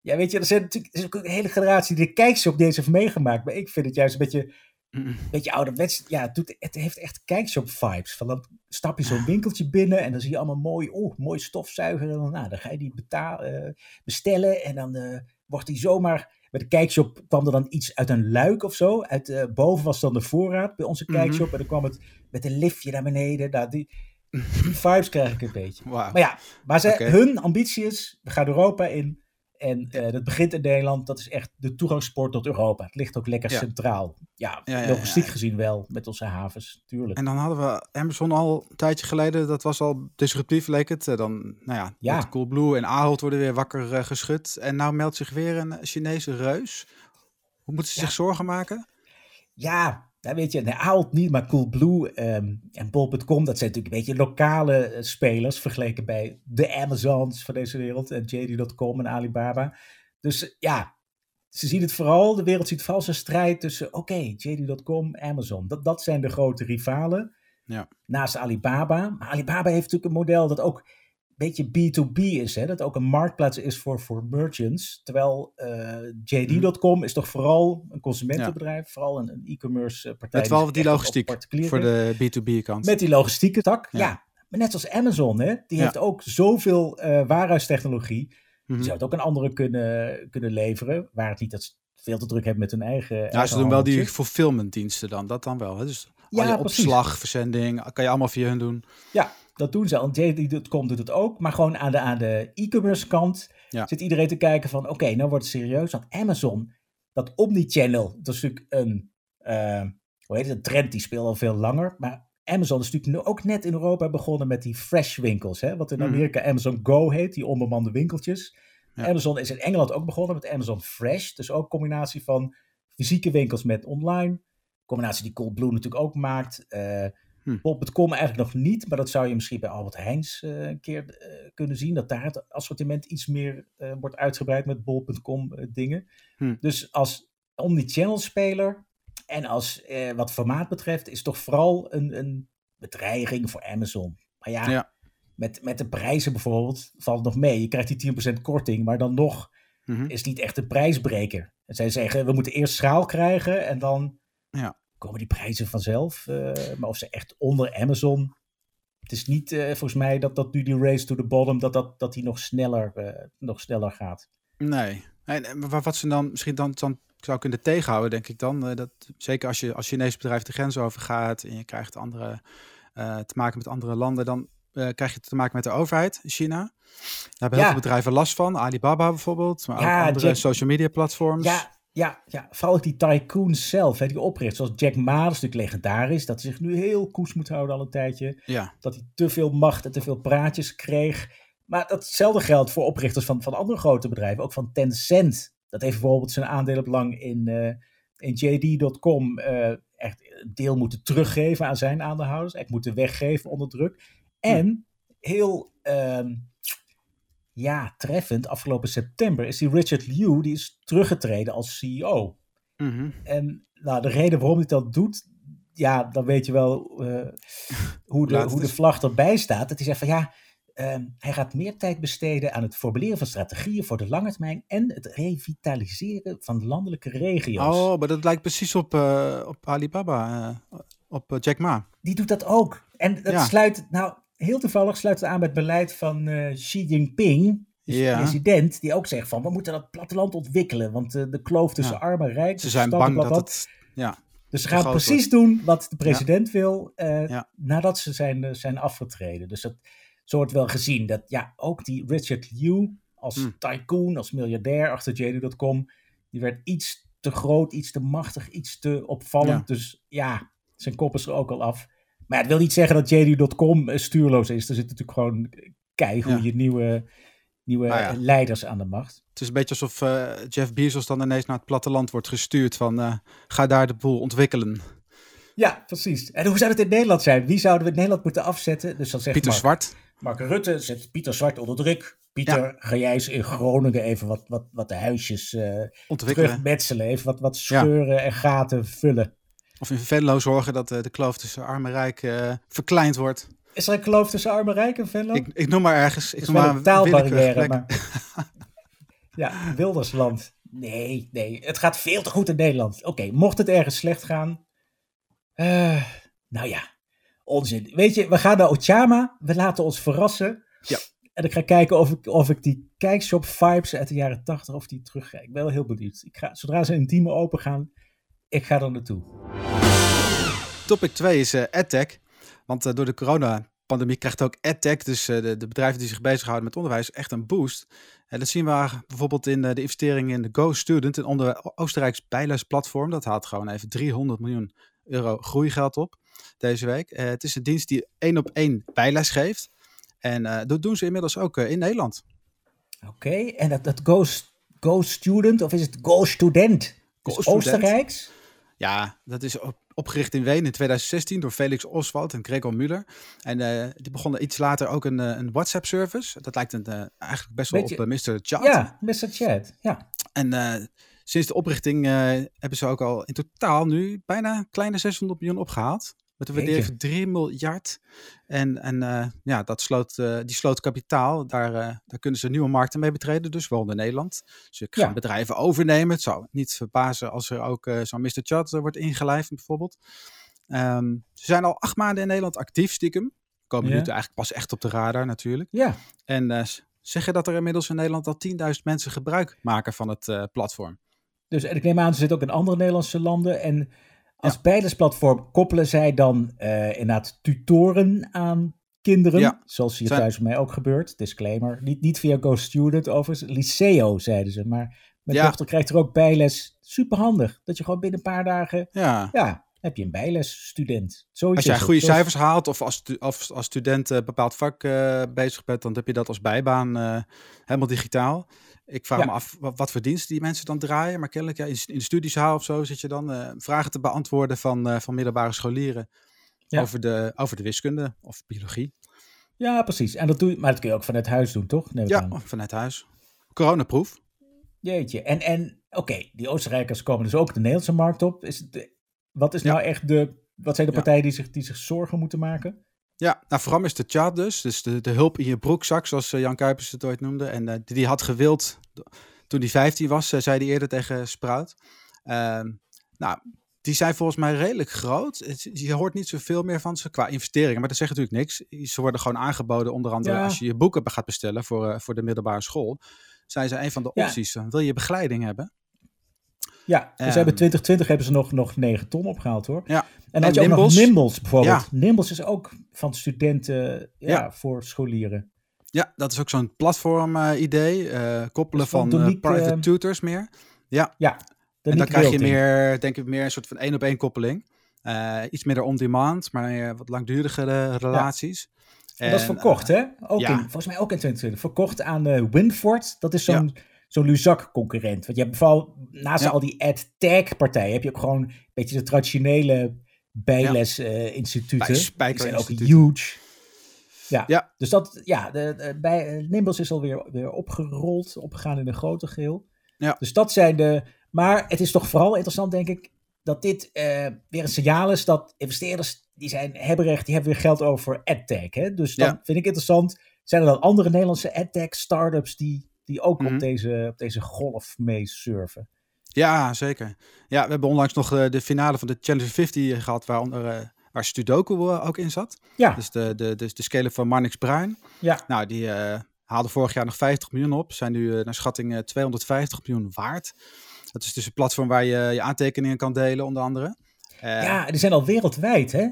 [SPEAKER 2] Ja, weet je, er, zijn natuurlijk, er is ook een hele generatie die de kijkshop deze heeft meegemaakt. Maar ik vind het juist een beetje,
[SPEAKER 3] Mm.
[SPEAKER 2] beetje ouderwets. Ja, het, doet, het heeft echt kijkshop vibes. Van dan stap je zo'n winkeltje binnen en dan zie je allemaal mooi, oh, mooi stofzuiger. En dan, nou, dan ga je die betalen, eh, bestellen en dan eh, wordt die zomaar... Bij de kijkshop kwam er dan iets uit een luik of zo. Uit, eh, boven was dan de voorraad bij onze
[SPEAKER 3] Mhm.
[SPEAKER 2] kijkshop. En dan kwam het met een liftje naar beneden. Nou, die, die vibes krijg ik een beetje. Maar ja, maar ze, hun ambitie is, we gaan Europa in. En eh, dat begint in Nederland. Dat is echt de toegangspoort tot Europa. Het ligt ook lekker
[SPEAKER 3] Ja.
[SPEAKER 2] centraal. Ja,
[SPEAKER 3] Ja, ja,
[SPEAKER 2] logistiek
[SPEAKER 3] ja.
[SPEAKER 2] gezien wel, met onze havens, tuurlijk.
[SPEAKER 3] En dan hadden we Amazon al een tijdje geleden. Dat was al disruptief, leek het. Eh, Dan, nou ja,
[SPEAKER 2] Ja.
[SPEAKER 3] Coolblue en Ahold worden weer wakker eh, geschud. En nou meldt zich weer een Chinese reus. Hoe moeten ze
[SPEAKER 2] Ja.
[SPEAKER 3] zich zorgen maken?
[SPEAKER 2] Ja, nou weet je, nee, Ahold niet, maar Coolblue ehm, en Bol.com, dat zijn natuurlijk een beetje lokale eh, spelers vergeleken bij de Amazons van deze wereld en JD.com en Alibaba. Dus eh, ja, ze zien het vooral, de wereld ziet vooral een strijd tussen, oké, JD.com, Amazon. Dat, dat zijn de grote rivalen.
[SPEAKER 3] Ja.
[SPEAKER 2] Naast Alibaba. Maar Alibaba heeft natuurlijk een model dat ook beetje B2B is. Hè? Dat ook een marktplaats is voor, voor merchants. Terwijl eh, JD.com is toch vooral een consumentenbedrijf. Vooral een, een e-commerce eh, partij.
[SPEAKER 3] Met wel die logistiek voor de B2B-kant.
[SPEAKER 2] met die logistieke tak, ja.
[SPEAKER 3] Ja.
[SPEAKER 2] Maar net als Amazon, hè, die
[SPEAKER 3] Ja.
[SPEAKER 2] heeft ook zoveel eh waarhuistechnologie.
[SPEAKER 3] Mhm.
[SPEAKER 2] Die zou het ook aan anderen kunnen, kunnen leveren. Waar het niet dat ze veel te druk hebben met hun eigen.
[SPEAKER 3] Ja,
[SPEAKER 2] eigen
[SPEAKER 3] ze doen wel die fulfillment diensten dan. Dat dan wel. Hè? Dus
[SPEAKER 2] Ja,
[SPEAKER 3] al je
[SPEAKER 2] precies.
[SPEAKER 3] opslag, verzending, kan je allemaal via hun doen.
[SPEAKER 2] Ja, dat doen ze al. JD.com doet het ook. Maar gewoon aan de, aan de e-commerce kant
[SPEAKER 3] Ja.
[SPEAKER 2] zit iedereen te kijken van... Oké, nou wordt het serieus. Want Amazon, dat omnichannel, dat is natuurlijk een... eh, hoe heet het? Een trend die speelt al veel langer. Maar Amazon is natuurlijk nu ook net in Europa begonnen met die fresh winkels. Hè? Wat in
[SPEAKER 3] Mhm.
[SPEAKER 2] Amerika Amazon Go heet, die onbemande winkeltjes.
[SPEAKER 3] Ja.
[SPEAKER 2] Amazon is in Engeland ook begonnen met Amazon Fresh. Dus ook een combinatie van fysieke winkels met online. Combinatie die Coolblue natuurlijk ook maakt. Eh
[SPEAKER 3] Hm.
[SPEAKER 2] Bol.com eigenlijk nog niet, maar dat zou je misschien bij Albert Heijns eh, een keer eh, kunnen zien. Dat daar het assortiment iets meer eh, wordt uitgebreid met Bol.com dingen.
[SPEAKER 3] Hm.
[SPEAKER 2] Dus als omnichannel speler en als wat formaat betreft, is toch vooral een, een bedreiging voor Amazon. Maar ja,
[SPEAKER 3] Ja.
[SPEAKER 2] Met, met de prijzen bijvoorbeeld valt het nog mee. Je krijgt die 10% korting, maar dan nog
[SPEAKER 3] Mhm.
[SPEAKER 2] is het niet echt een prijsbreker. En zij zeggen, we moeten eerst schaal krijgen en dan
[SPEAKER 3] Ja.
[SPEAKER 2] Komen die prijzen vanzelf. Eh, maar of ze echt onder Amazon... Het is niet eh, volgens mij dat, dat nu die race to the bottom, dat, dat, dat die nog sneller, eh, nog sneller gaat.
[SPEAKER 3] Nee. En, wa- wat ze dan misschien dan, dan zou kunnen tegenhouden, denk ik dan. dat, zeker als je als Chinees bedrijf de grens overgaat en je krijgt andere, te maken met andere landen, dan krijg je te maken met de overheid in China. Daar hebben heel veel bedrijven last van. Alibaba bijvoorbeeld, maar
[SPEAKER 2] Ja,
[SPEAKER 3] ook andere
[SPEAKER 2] Jack-
[SPEAKER 3] social media platforms.
[SPEAKER 2] Ja, ja, ja, vooral ook die tycoons zelf, hè, die opricht. Zoals Jack Ma, dat is natuurlijk legendarisch. Dat hij zich nu heel koes moet houden al een tijdje.
[SPEAKER 3] ja.
[SPEAKER 2] dat hij te veel macht en te veel praatjes kreeg. Maar datzelfde geldt voor oprichters van, van andere grote bedrijven, ook van Tencent. Dat heeft bijvoorbeeld zijn aandelenbelang in, eh in JD.com eh, echt een deel moeten teruggeven aan zijn aandeelhouders. Echt moeten weggeven onder druk. En heel ehm, ja, treffend, afgelopen september is die Richard Liu, die is teruggetreden als CEO.
[SPEAKER 3] Mhm.
[SPEAKER 2] En nou, de reden waarom hij dat doet, ja, dan weet je wel eh, hoe, de, hoe de vlag erbij staat. Dat hij zegt van ja, ehm, hij gaat meer tijd besteden aan het formuleren van strategieën voor de lange termijn en het revitaliseren van de landelijke regio's.
[SPEAKER 3] Oh, maar dat lijkt precies op, eh, op Alibaba, eh, op Jack Ma.
[SPEAKER 2] Die doet dat ook. En dat
[SPEAKER 3] Ja.
[SPEAKER 2] sluit, nou, heel toevallig sluit het aan bij het beleid van eh, Xi Jinping. Dus de
[SPEAKER 3] Ja.
[SPEAKER 2] president, die ook zegt van we moeten dat platteland ontwikkelen, want eh, de kloof tussen
[SPEAKER 3] Ja.
[SPEAKER 2] arm en rijk.
[SPEAKER 3] Ze zijn bang dat het... Ja,
[SPEAKER 2] Dus ze gaan precies doen wat de president wil eh, nadat ze zijn, zijn afgetreden. Dus dat, zo wordt wel gezien dat ja, ook die Richard Liu als
[SPEAKER 3] Hmm.
[SPEAKER 2] tycoon, als miljardair achter JD.com, die werd iets te groot, iets te machtig, iets te opvallend. Dus ja, zijn kop is er ook al af. Maar het wil niet zeggen dat JD.com eh, stuurloos is. Er zitten natuurlijk gewoon keigoede nieuwe, nieuwe
[SPEAKER 3] Nou ja.
[SPEAKER 2] leiders aan de macht.
[SPEAKER 3] Het is een beetje alsof eh, Jeff Bezos dan ineens naar het platteland wordt gestuurd van eh, ga daar de boel ontwikkelen.
[SPEAKER 2] Ja, precies. En hoe zou het in Nederland zijn? Wie zouden we in Nederland moeten afzetten? Dus dan zegt
[SPEAKER 3] Pieter
[SPEAKER 2] Mark,
[SPEAKER 3] Zwart.
[SPEAKER 2] Mark Rutte zet Pieter Zwart onder druk. Pieter, ga jij eens in Groningen even wat, wat, wat de huisjes
[SPEAKER 3] Ontwikkelen.
[SPEAKER 2] terugmetselen. Even wat, wat scheuren en gaten vullen.
[SPEAKER 3] Of in Venlo zorgen dat eh, de kloof tussen arm en rijk eh, verkleind wordt.
[SPEAKER 2] Is er een kloof tussen arm en rijk in Venlo?
[SPEAKER 3] Ik, ik noem maar ergens. Ik
[SPEAKER 2] is
[SPEAKER 3] noem maar
[SPEAKER 2] een taalbarrière, maar... ja, Wildersland. Nee, nee. Het gaat veel te goed in Nederland. Oké, mocht het ergens slecht gaan... eh, nou ja, onzin. Weet je, we gaan naar Ochama. We laten ons verrassen.
[SPEAKER 3] Ja.
[SPEAKER 2] En ik ga kijken of ik, of ik die kijkshop vibes uit de jaren 80 of die terugkrijg. Ik ben wel heel benieuwd. Ik ga, zodra ze intiem open gaan, ik ga er naartoe.
[SPEAKER 3] Topic 2 is eh EdTech. Want eh, door de coronapandemie krijgt ook EdTech, dus eh, de, de bedrijven die zich bezighouden met onderwijs, echt een boost. En dat zien we bijvoorbeeld in de investering in de Go Student, een onder Oostenrijks bijlesplatform. Dat haalt gewoon even 300 miljoen euro groeigeld op deze week. Het is een dienst die één op één bijles geeft. En dat doen ze inmiddels ook in Nederland.
[SPEAKER 2] Oké, en dat, dat Go, Go Student, of is het Go Student?
[SPEAKER 3] Go
[SPEAKER 2] Dus
[SPEAKER 3] Student.
[SPEAKER 2] Oostenrijks?
[SPEAKER 3] Ja, dat is op- opgericht in Wenen in 2016 door Felix Oswald en Gregor Muller. En eh, die begonnen iets later ook een, eh, een WhatsApp-service. Dat lijkt een, eh, eigenlijk best wel
[SPEAKER 2] Beetje-
[SPEAKER 3] op Mr. Chat.
[SPEAKER 2] Ja, Mr. Chat. Ja.
[SPEAKER 3] En sinds de oprichting hebben ze ook al in totaal nu bijna kleine 600 miljoen opgehaald. Met een waardering
[SPEAKER 2] Jeetje.
[SPEAKER 3] van 3 miljard. En, en eh, ja, dat sloot, eh, die sloot kapitaal. Daar, eh, daar kunnen ze nieuwe markten mee betreden. Dus wel in Nederland. Ze gaan
[SPEAKER 2] Ja.
[SPEAKER 3] bedrijven overnemen. Het zou niet verbazen als er ook zo'n Mr. Chat wordt ingelijfd bijvoorbeeld. Ehm, ze zijn al acht maanden in Nederland actief stiekem. Komen
[SPEAKER 2] Ja.
[SPEAKER 3] nu eigenlijk pas echt op de radar natuurlijk.
[SPEAKER 2] Ja,
[SPEAKER 3] En zeggen dat er inmiddels in Nederland al 10.000 mensen gebruik maken van het platform.
[SPEAKER 2] dus en ik neem aan, ze zitten ook in andere Nederlandse landen. En als bijlesplatform koppelen zij dan eh inderdaad tutoren aan kinderen.
[SPEAKER 3] Ja.
[SPEAKER 2] Zoals hier
[SPEAKER 3] Zijn-
[SPEAKER 2] thuis bij mij ook gebeurt. Disclaimer. Niet, niet via Go Student overigens. Liceo zeiden ze. Maar mijn
[SPEAKER 3] Ja.
[SPEAKER 2] dochter krijgt er ook bijles. Superhandig. Dat je gewoon binnen een paar dagen...
[SPEAKER 3] Ja,
[SPEAKER 2] Ja, heb je een bijlesstudent. Zoiets
[SPEAKER 3] Als jij
[SPEAKER 2] het.
[SPEAKER 3] goede
[SPEAKER 2] Zoals-
[SPEAKER 3] cijfers haalt of als, als student een bepaald vak eh, bezig bent, dan heb je dat als bijbaan eh, helemaal digitaal. Ik vraag
[SPEAKER 2] Ja.
[SPEAKER 3] me af wat, wat voor diensten die mensen dan draaien. Maar kennelijk ja, in, in de studiezaal of zo zit je dan eh, vragen te beantwoorden van, eh, van middelbare scholieren
[SPEAKER 2] Ja.
[SPEAKER 3] over, de, over de wiskunde of biologie.
[SPEAKER 2] Ja, precies. En dat doe je, maar dat kun je ook vanuit huis doen, toch? Neem
[SPEAKER 3] Ja,
[SPEAKER 2] aan.
[SPEAKER 3] vanuit huis. Coronaproef.
[SPEAKER 2] Jeetje. En, en oké, die Oostenrijkers komen dus ook de Nederlandse markt op. Is het, wat is nou echt de... Wat zijn de partijen die zich, die zich zorgen moeten maken?
[SPEAKER 3] Ja, nou vooral is de chat dus. Dus de, de hulp in je broekzak, zoals eh, Jan Kuipers het ooit noemde. En eh, die, die had gewild, toen hij 15 was, eh, zei hij eerder tegen Sprout. Ehm, nou, die zijn volgens mij redelijk groot. Je hoort niet zoveel meer van ze qua investeringen, maar dat zegt natuurlijk niks. Ze worden gewoon aangeboden, onder andere
[SPEAKER 2] Ja.
[SPEAKER 3] als je je boeken gaat bestellen voor, voor de middelbare school. Zijn ze een van de opties. Wil je begeleiding hebben?
[SPEAKER 2] Ja, dus
[SPEAKER 3] Ehm.
[SPEAKER 2] hebben 2020 hebben ze nog, nog 9 ton opgehaald hoor.
[SPEAKER 3] Ja.
[SPEAKER 2] En dan had je ook nog
[SPEAKER 3] Nimbles?
[SPEAKER 2] Bijvoorbeeld.
[SPEAKER 3] Ja.
[SPEAKER 2] Nimbles is ook van studenten ja,
[SPEAKER 3] Ja.
[SPEAKER 2] voor scholieren.
[SPEAKER 3] Ja, dat is ook zo'n platform-idee. koppelen
[SPEAKER 2] van
[SPEAKER 3] van eh, private
[SPEAKER 2] eh,
[SPEAKER 3] tutors meer. Ja,
[SPEAKER 2] Ja,
[SPEAKER 3] En dan krijg je meer, denk ik, meer een soort van één op één koppeling. Eh, iets meer on-demand, maar wat langdurigere relaties.
[SPEAKER 2] En dat is verkocht,
[SPEAKER 3] eh,
[SPEAKER 2] hè? Ook in, volgens mij ook in 2020. Verkocht aan eh Winford. Dat is zo'n zo'n Luzak-concurrent. Want je hebt vooral naast
[SPEAKER 3] Ja.
[SPEAKER 2] al die ad-tag-partijen... heb je ook gewoon een beetje de traditionele bijles-instituten.
[SPEAKER 3] Bij
[SPEAKER 2] die zijn ook huge. Ja.
[SPEAKER 3] Ja.
[SPEAKER 2] dus dat, ja, de, de- bij eh, Nimbles is alweer weer opgerold, opgegaan in een groter geheel.
[SPEAKER 3] Ja.
[SPEAKER 2] Dus dat zijn de... Maar het is toch vooral interessant, denk ik, dat dit eh, weer een signaal is dat investeerders, die zijn hebberig, die hebben weer geld over adtech. Hè? Dus dan
[SPEAKER 3] Ja.
[SPEAKER 2] vind ik interessant, zijn er dan andere Nederlandse adtech startups die, die ook
[SPEAKER 3] Mhm.
[SPEAKER 2] op, deze, op deze golf mee surfen?
[SPEAKER 3] Ja, zeker. Ja, we hebben onlangs nog eh, de finale van de Challenge 50 gehad, waaronder, eh, waar Sudoku eh, ook in zat.
[SPEAKER 2] Ja,
[SPEAKER 3] Dus de, de, de, de scale van Marnix Bruin.
[SPEAKER 2] ja.
[SPEAKER 3] Nou, die eh haalden vorig jaar nog 50 miljoen op. Zijn nu naar schatting eh, 250 miljoen waard. Dat is dus een platform waar je je aantekeningen kan delen, onder andere.
[SPEAKER 2] Ja, die zijn al wereldwijd, hè?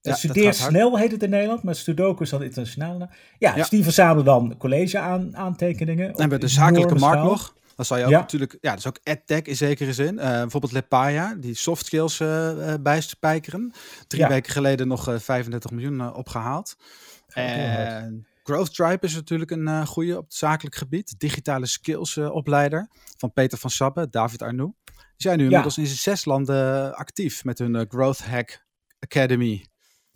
[SPEAKER 3] Ja,
[SPEAKER 2] Ja, Studeer snel heet het in Nederland, maar Sudoku is dan internationaal. Ja,
[SPEAKER 3] Ja.
[SPEAKER 2] dus die verzamelen dan college aan, aantekeningen.
[SPEAKER 3] Hebben we de zakelijke markt nog. Dan zal je ook
[SPEAKER 2] Ja.
[SPEAKER 3] natuurlijk, ja, dat is ook edtech in zekere zin. Eh, bijvoorbeeld Lepaya, die soft skills eh, eh, bijspijkeren. Drie
[SPEAKER 2] Ja.
[SPEAKER 3] weken geleden nog eh, 35 miljoen eh, opgehaald. En Growth Tribe is natuurlijk een goede op het zakelijk gebied. Digitale skills opleider van Peter van Sabbe, David Arnoux. Die zijn nu inmiddels in zes landen actief met hun Growth Hack Academy.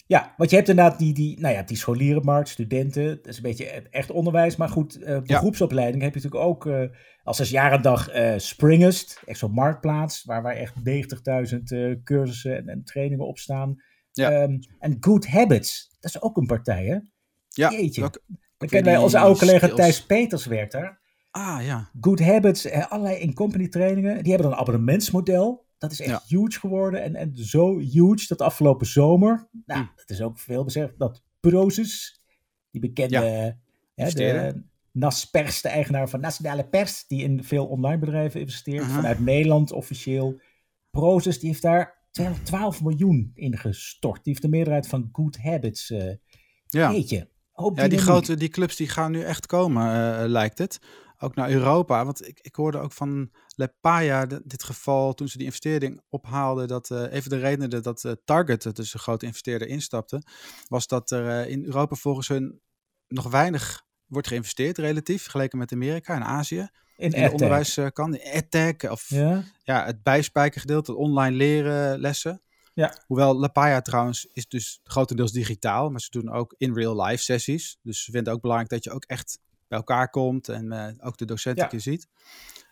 [SPEAKER 2] Ja, want je hebt inderdaad die, die, nou ja, die scholierenmarkt, studenten. Dat is een beetje e- echt onderwijs. Maar goed, eh beroepsopleiding heb je natuurlijk ook eh, als zesjarendag eh Springest. Echt zo'n marktplaats waar, waar echt 90.000 eh, cursussen en, en trainingen op staan.
[SPEAKER 3] Ja.
[SPEAKER 2] Ehm, en Good Habits, dat is ook een partij hè.
[SPEAKER 3] Ja,
[SPEAKER 2] Jeetje.
[SPEAKER 3] ook- ook
[SPEAKER 2] Dan
[SPEAKER 3] weer
[SPEAKER 2] kennen wij onze oude collega
[SPEAKER 3] skills.
[SPEAKER 2] Thijs Peters werkt daar.
[SPEAKER 3] Ah ja,
[SPEAKER 2] Good Habits, allerlei in-company trainingen. Die hebben dan een abonnementsmodel. Dat is echt
[SPEAKER 3] Ja.
[SPEAKER 2] huge geworden. En, en zo huge dat afgelopen zomer. Nou,
[SPEAKER 3] Hm.
[SPEAKER 2] dat is ook veel bezegd. Dat Prozus, die bekende
[SPEAKER 3] Ja.
[SPEAKER 2] de NAS Pers, de eigenaar van Nationale Pers, die in veel online bedrijven investeert. Vanuit Nederland officieel. Prozus, die heeft daar 212 miljoen in gestort. Die heeft de meerderheid van Good Habits. eh
[SPEAKER 3] ja.
[SPEAKER 2] Jeetje. Hoop
[SPEAKER 3] Ja, die grote die clubs die gaan nu echt komen, eh, lijkt het. Ook naar Europa. Want ik, ik hoorde ook van Lepaya, dit geval, toen ze die investering ophaalden, dat eh even de redenen dat eh, Target, dus een grote investeerder, instapte, was dat er eh, in Europa volgens hun nog weinig wordt geïnvesteerd, relatief, vergeleken met Amerika en Azië.
[SPEAKER 2] in
[SPEAKER 3] In de
[SPEAKER 2] EdTech.
[SPEAKER 3] onderwijskant, in edtech of ja.
[SPEAKER 2] Ja,
[SPEAKER 3] het bijspijkergedeelte, online leren lessen.
[SPEAKER 2] Ja.
[SPEAKER 3] Hoewel Lapaya trouwens is dus grotendeels digitaal, maar ze doen ook in real life sessies. Dus ze vinden ook belangrijk dat je ook echt bij elkaar komt en eh, ook de docenten
[SPEAKER 2] Ja.
[SPEAKER 3] een keer ziet.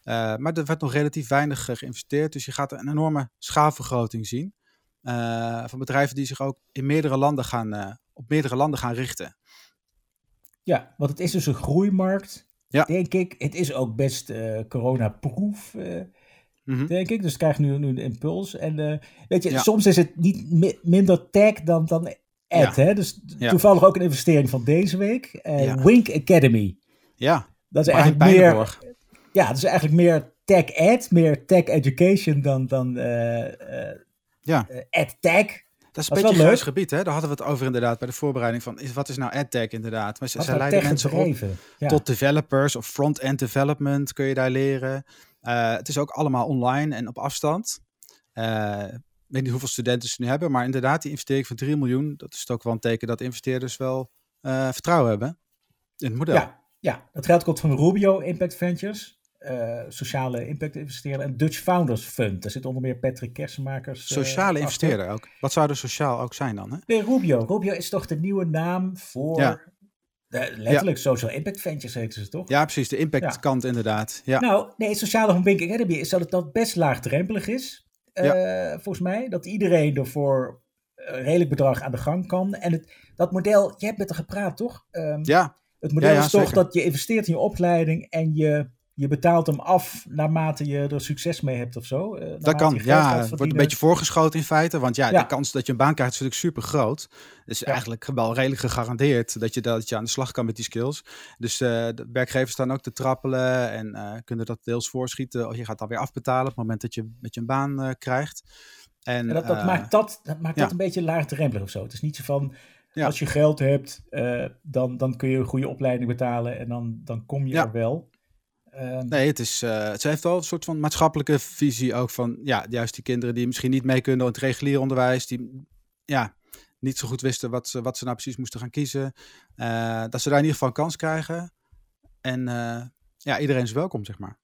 [SPEAKER 3] Eh, maar er werd nog relatief weinig eh, geïnvesteerd, dus je gaat een enorme schaalvergroting zien. van bedrijven die zich ook in meerdere landen gaan, op meerdere landen gaan richten.
[SPEAKER 2] Ja, want het is dus een groeimarkt,
[SPEAKER 3] Ja.
[SPEAKER 2] denk ik. Het is ook best corona-proof,
[SPEAKER 3] Mhm.
[SPEAKER 2] denk ik. Dus het krijgt nu, nu een impuls. En eh, weet je,
[SPEAKER 3] Ja.
[SPEAKER 2] soms is het niet mi- minder tech dan, dan ad,
[SPEAKER 3] Ja.
[SPEAKER 2] hè? Dus
[SPEAKER 3] Ja.
[SPEAKER 2] toevallig ook een investering van deze week.
[SPEAKER 3] Ja.
[SPEAKER 2] Wink Academy.
[SPEAKER 3] Ja,
[SPEAKER 2] Dat is eigenlijk meer, ja, dat is eigenlijk meer tech ad, meer tech education dan, dan eh
[SPEAKER 3] Ja.
[SPEAKER 2] ad tech.
[SPEAKER 3] Dat is een beetje een
[SPEAKER 2] leuk.
[SPEAKER 3] gebied, hè? Daar hadden we het over inderdaad bij de voorbereiding van, is, wat is nou EdTech inderdaad? Maar ze, leiden
[SPEAKER 2] tech
[SPEAKER 3] mensen op.
[SPEAKER 2] Ja.
[SPEAKER 3] tot developers of front-end development kun je daar leren. Eh, het is ook allemaal online en op afstand. Eh, ik weet niet hoeveel studenten ze nu hebben, maar inderdaad, die investering van 3 miljoen, dat is ook wel een teken dat investeerders wel eh, vertrouwen hebben in het model.
[SPEAKER 2] Ja, ja, dat geld komt van Rubio Impact Ventures, sociale impact investeerder en Dutch Founders Fund. Daar zit onder meer Patrick Kersenmakers.
[SPEAKER 3] Sociale investeerder ook. Wat zou er sociaal ook zijn dan? Hè?
[SPEAKER 2] Nee, Rubio. Rubio is toch de nieuwe naam voor.
[SPEAKER 3] Ja.
[SPEAKER 2] De- letterlijk Social Impact Ventures heten ze toch?
[SPEAKER 3] Ja, precies, de impact
[SPEAKER 2] Ja.
[SPEAKER 3] kant inderdaad. Ja.
[SPEAKER 2] Nou, nee, sociale Bank Academy is dat het dat best laagdrempelig is. eh, volgens mij. Dat iedereen er voor een redelijk bedrag aan de gang kan. En het, dat model, je hebt met haar gepraat toch? Ehm,
[SPEAKER 3] ja,
[SPEAKER 2] Het model is toch
[SPEAKER 3] zeker.
[SPEAKER 2] dat je investeert in je opleiding en je, je betaalt hem af naarmate je er succes mee hebt of zo. eh,
[SPEAKER 3] dat kan. Ja, het wordt een beetje voorgeschoten in feite. Want ja,
[SPEAKER 2] Ja.
[SPEAKER 3] de kans dat je een baan krijgt is natuurlijk super groot. Dus
[SPEAKER 2] Ja.
[SPEAKER 3] eigenlijk wel redelijk gegarandeerd dat je, dat je aan de slag kan met die skills. Dus eh, de werkgevers staan ook te trappelen en eh, kunnen dat deels voorschieten. Of je gaat dan weer afbetalen op het moment dat je, dat je een baan krijgt. En,
[SPEAKER 2] En dat, dat maakt, dat, dat, maakt
[SPEAKER 3] ja.
[SPEAKER 2] dat een beetje laagdrempelig of zo. Het is niet zo van, als je geld hebt, dan, dan kun je een goede opleiding betalen en dan, dan kom je er wel. Ehm,
[SPEAKER 3] Nee, het is, eh, ze heeft wel een soort van maatschappelijke visie ook van, ja, juist die kinderen die misschien niet mee kunnen in het reguliere onderwijs, die ja, niet zo goed wisten wat ze, wat ze nou precies moesten gaan kiezen, eh, dat ze daar in ieder geval een kans krijgen. En eh, ja, iedereen is welkom, zeg maar.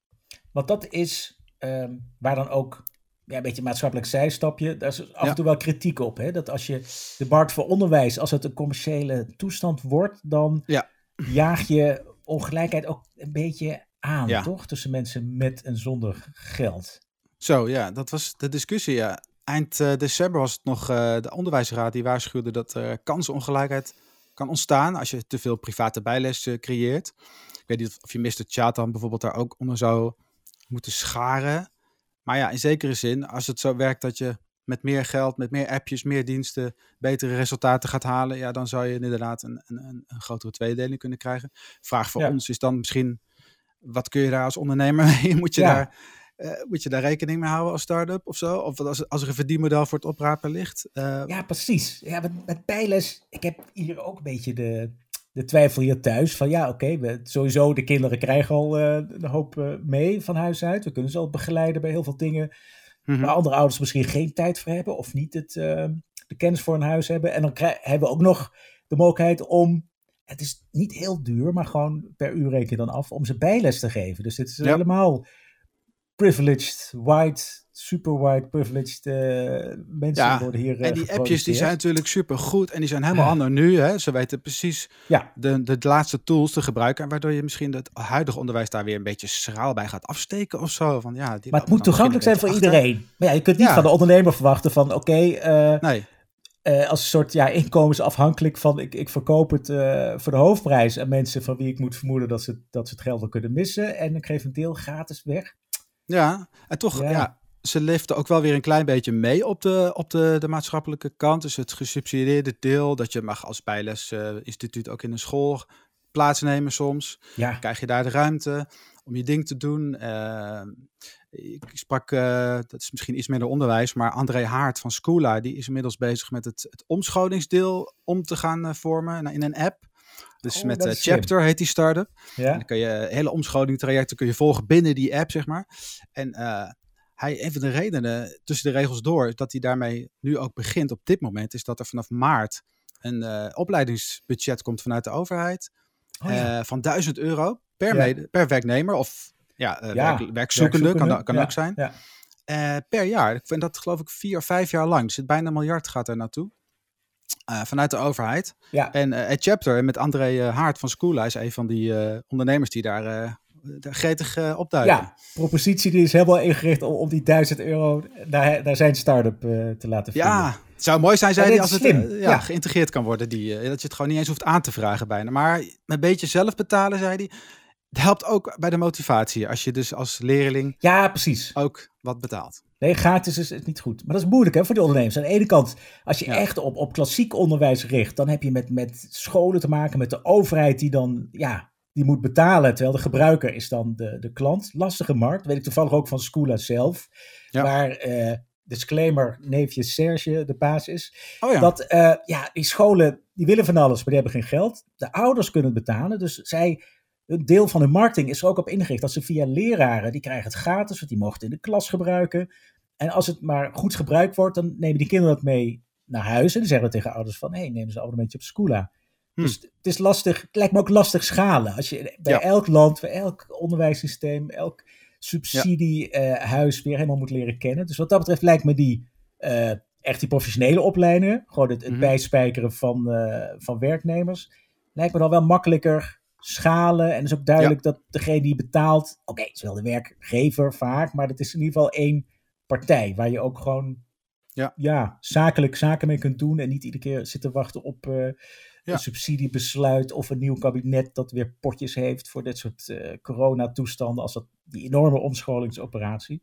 [SPEAKER 2] Want dat is ehm, waar dan ook ja, een beetje een maatschappelijk zijstapje. Daar is af
[SPEAKER 3] Ja.
[SPEAKER 2] en toe wel kritiek op. Hè? Dat als je de markt voor onderwijs, als het een commerciële toestand wordt, dan
[SPEAKER 3] Ja.
[SPEAKER 2] jaag je ongelijkheid ook een beetje aan,
[SPEAKER 3] Ja.
[SPEAKER 2] toch? Tussen mensen met en zonder geld.
[SPEAKER 3] Zo, ja, dat was de discussie, ja. Eind eh, december was het nog eh, de onderwijsraad die waarschuwde dat er kansenongelijkheid kan ontstaan als je te veel private bijles eh, creëert. Ik weet niet of je Mr. Chat dan bijvoorbeeld daar ook onder zou moeten scharen. Maar ja, in zekere zin, als het zo werkt dat je met meer geld, met meer appjes, meer diensten, betere resultaten gaat halen, ja, dan zou je inderdaad een, een, een, een grotere tweedeling kunnen krijgen. Vraag voor
[SPEAKER 2] Ja.
[SPEAKER 3] ons is dan misschien, wat kun je daar als ondernemer mee? Moet je
[SPEAKER 2] Ja.
[SPEAKER 3] daar Eh, moet je daar rekening mee houden als start-up of zo? Of als, als er een verdienmodel voor het oprapen ligt? Uh,
[SPEAKER 2] ja, precies. Ja, met, met ik heb hier ook een beetje de, de twijfel hier thuis. Van ja, oké, okay, sowieso de kinderen krijgen al uh, een hoop mee van huis uit. We kunnen ze al begeleiden bij heel veel dingen. Mm Waar andere ouders misschien geen tijd voor hebben of niet het, de kennis voor een huis hebben. En dan hebben we ook nog de mogelijkheid om het is niet heel duur, maar gewoon per uur reken je dan af om ze bijles te geven. Dus dit is helemaal privileged, white, super white, privileged uh, mensen ja, worden hier
[SPEAKER 3] En die appjes die zijn natuurlijk super goed en die zijn helemaal ja. nu. Hè? Ze weten precies ja. de, de laatste tools te gebruiken, waardoor je misschien het huidige onderwijs daar weer een beetje schraal bij gaat afsteken of zo. Van, ja,
[SPEAKER 2] die maar het moet toegankelijk zijn voor iedereen. Maar ja, je kunt niet van de ondernemer verwachten van oké, okay, uh, nee. Uh, als een soort ja, inkomensafhankelijk van ik, ik verkoop het uh, voor de hoofdprijs aan mensen van wie ik moet vermoeden dat ze, dat ze het geld wel kunnen missen. En ik geef een deel gratis weg.
[SPEAKER 3] Ja, en toch, ja. ze liften ook wel weer een klein beetje mee op de, op de, de maatschappelijke kant. Dus het gesubsidieerde deel, dat je mag als bijlesinstituut uh, ook in een school plaatsnemen soms. Ja. Krijg je daar de ruimte om je ding te doen. Uh, ik sprak, uh, dat is misschien iets minder onderwijs, maar André Haart van Schoola, die is inmiddels bezig met het, het omscholingsdeel om te gaan uh, vormen in een app. Dus oh, met uh, Chapter heet die startup. Ja. En dan kun je hele omscholingstrajecten kun je volgen binnen die app, zeg maar. En hij, een van de redenen tussen de regels door, dat hij daarmee nu ook begint op dit moment, is dat er vanaf maart een opleidingsbudget komt vanuit de overheid. Oh, ja. van 1000 euro per, ja. per werknemer of ja, uh, ja werk, werkzoekende, kan, kan ook zijn. Ja. Uh, per jaar. Ik vind dat geloof ik vier of vijf jaar lang. Dus het bijna een miljard gaat er naartoe. Uh, vanuit de overheid. Ja. En uh, Chapter met André Haart van Schoola is een van die ondernemers die daar gretig opduiken. Ja,
[SPEAKER 2] propositie die is helemaal ingericht om, om die duizend euro naar, naar zijn start-up te laten vinden.
[SPEAKER 3] Ja, het zou mooi zijn, zei hij, als het ja, ja, geïntegreerd kan worden. Die, dat je het gewoon niet eens hoeft aan te vragen bijna. Maar een beetje zelf betalen, zei hij het helpt ook bij de motivatie. Als je dus als leerling
[SPEAKER 2] ja, precies.
[SPEAKER 3] ook wat betaalt.
[SPEAKER 2] Nee, gratis is het niet goed. Maar dat is moeilijk hè, voor de ondernemers. Aan de ene kant, als je echt op, op klassiek onderwijs richt, dan heb je met, met scholen te maken, met de overheid die dan ja, die moet betalen. Terwijl de gebruiker is dan de, de klant. Lastige markt. weet ik toevallig ook van Schoola zelf. Ja. Waar uh, disclaimer neefje Serge de baas is. Oh ja. Dat uh, ja, die scholen die willen van alles, maar die hebben geen geld. De ouders kunnen het betalen. Dus zij een deel van hun marketing is er ook op ingericht dat ze via leraren, die krijgen het gratis, want die mogen het in de klas gebruiken. En als het maar goed gebruikt wordt, dan nemen die kinderen dat mee naar huis. En dan zeggen we tegen ouders van, hé, hey, neem ze een abonnementje op Schoola. Hm. Dus het is lastig, het lijkt me ook lastig schalen. Als je bij elk land, bij elk onderwijssysteem, elk subsidiehuis ja. uh, weer helemaal moet leren kennen. Dus wat dat betreft lijkt me die, uh, echt die professionele opleidingen, gewoon het, het mm-hmm. bijspijkeren van, uh, van werknemers, lijkt me dan wel makkelijker schalen. En het is ook duidelijk dat degene die betaalt, oké, het is wel de werkgever vaak, maar dat is in ieder geval één partij waar je ook gewoon ja. Ja, zakelijk zaken mee kunt doen en niet iedere keer zitten wachten op uh, een subsidiebesluit of een nieuw kabinet dat weer potjes heeft voor dit soort uh, coronatoestanden als dat, die enorme omscholingsoperatie.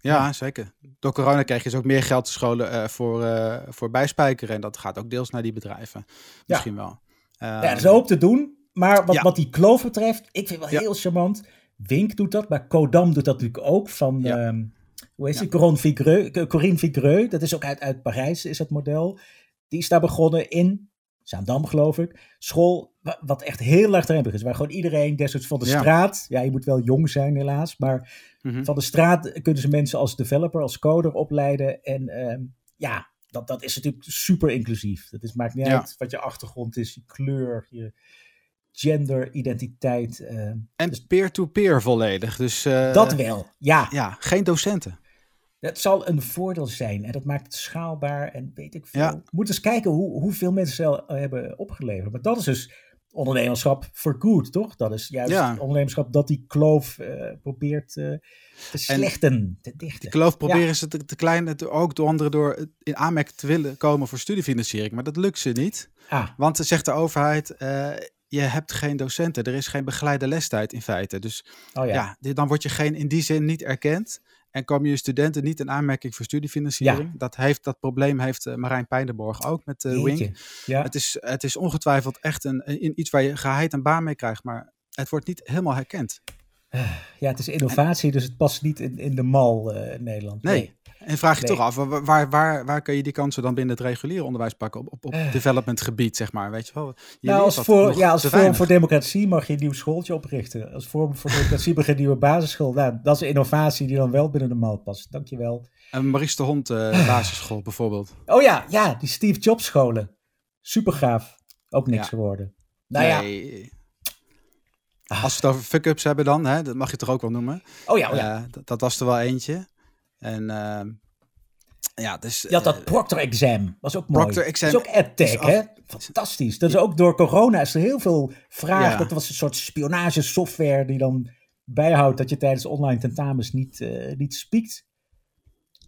[SPEAKER 3] Ja, zeker. Door corona krijg je dus ook meer geld te scholen uh, voor, voor bijspijkeren. En dat gaat ook deels naar die bedrijven. Misschien wel.
[SPEAKER 2] ja, er is hoop te doen. Maar wat, wat die kloof betreft, ik vind wel heel charmant. Wink doet dat, maar Kodam doet dat natuurlijk ook. Van, ehm, hoe heet ja. Corinne Corinne Vigreux, dat is ook uit, uit Parijs, is het model. Die is daar begonnen in Zaandam, geloof ik. School, wat echt heel laagdrempelig is. Waar gewoon iedereen, desnoods van de straat. Ja, je moet wel jong zijn, helaas. Maar mhm. van de straat kunnen ze mensen als developer, als coder opleiden. En ehm, ja, dat, dat is natuurlijk super inclusief. Dat is, maakt niet uit wat je achtergrond is, je kleur, je gender, identiteit. Uh,
[SPEAKER 3] en dus peer-to-peer volledig. Dus, uh,
[SPEAKER 2] dat wel, ja.
[SPEAKER 3] Ja, geen docenten.
[SPEAKER 2] Dat zal een voordeel zijn en dat maakt het schaalbaar en weet ik veel. Ja. Moet eens kijken hoe, hoeveel mensen ze hebben opgeleverd. Maar dat is dus ondernemerschap for good, toch? Dat is juist ja. ondernemerschap dat die kloof uh, probeert uh, te slechten, en te dichten.
[SPEAKER 3] Die kloof proberen ja. ze te, te klein, te, ook door anderen door in aanmerking te willen komen voor studiefinanciering. Maar dat lukt ze niet. Ah. Want zegt de overheid, uh, je hebt geen docenten. Er is geen begeleide lestijd in feite. Dus oh ja. ja. dan word je geen, in die zin niet erkend. En komen je studenten niet in aanmerking voor studiefinanciering. Dat, heeft, dat probleem heeft uh, Marijn Pijnenborg ook met uh, Wink. Ja. Het, is, het is ongetwijfeld echt een, een, iets waar je geheid en baan mee krijgt. Maar het wordt niet helemaal herkend.
[SPEAKER 2] Ja, het is innovatie, dus het past niet in, in de mal uh, in Nederland.
[SPEAKER 3] Nee. En vraag je toch af, waar, waar, waar kun je die kansen dan binnen het reguliere onderwijs pakken? Op, op, op uh. development gebied, zeg maar, weet je wel? Je
[SPEAKER 2] nou, als, voor, ja, als vorm voor democratie mag je een nieuw schooltje oprichten. Als vorm voor democratie je een nieuwe basisschool. Nou, dat is een innovatie die dan wel binnen de mal past. Dankjewel.
[SPEAKER 3] En Maries de Hond uh, basisschool bijvoorbeeld.
[SPEAKER 2] Oh ja, ja, die Steve Jobs scholen. Super gaaf. Ook niks geworden. Nou nee. ja.
[SPEAKER 3] Als we het over fuck-ups hebben dan, hè, dat mag je toch ook wel noemen.
[SPEAKER 2] Oh ja, oh ja.
[SPEAKER 3] Uh, dat, dat, was er wel eentje. En uh, ja, dus...
[SPEAKER 2] Je had dat uh, Proctor Exam, was ook mooi. Proctor Exam. Dat is ook AdTech, hè? Fantastisch. Dat is ook door corona is er heel veel vraag. Ja. Dat was een soort spionagesoftware die dan bijhoudt dat je tijdens online tentamens niet, uh, niet spiekt.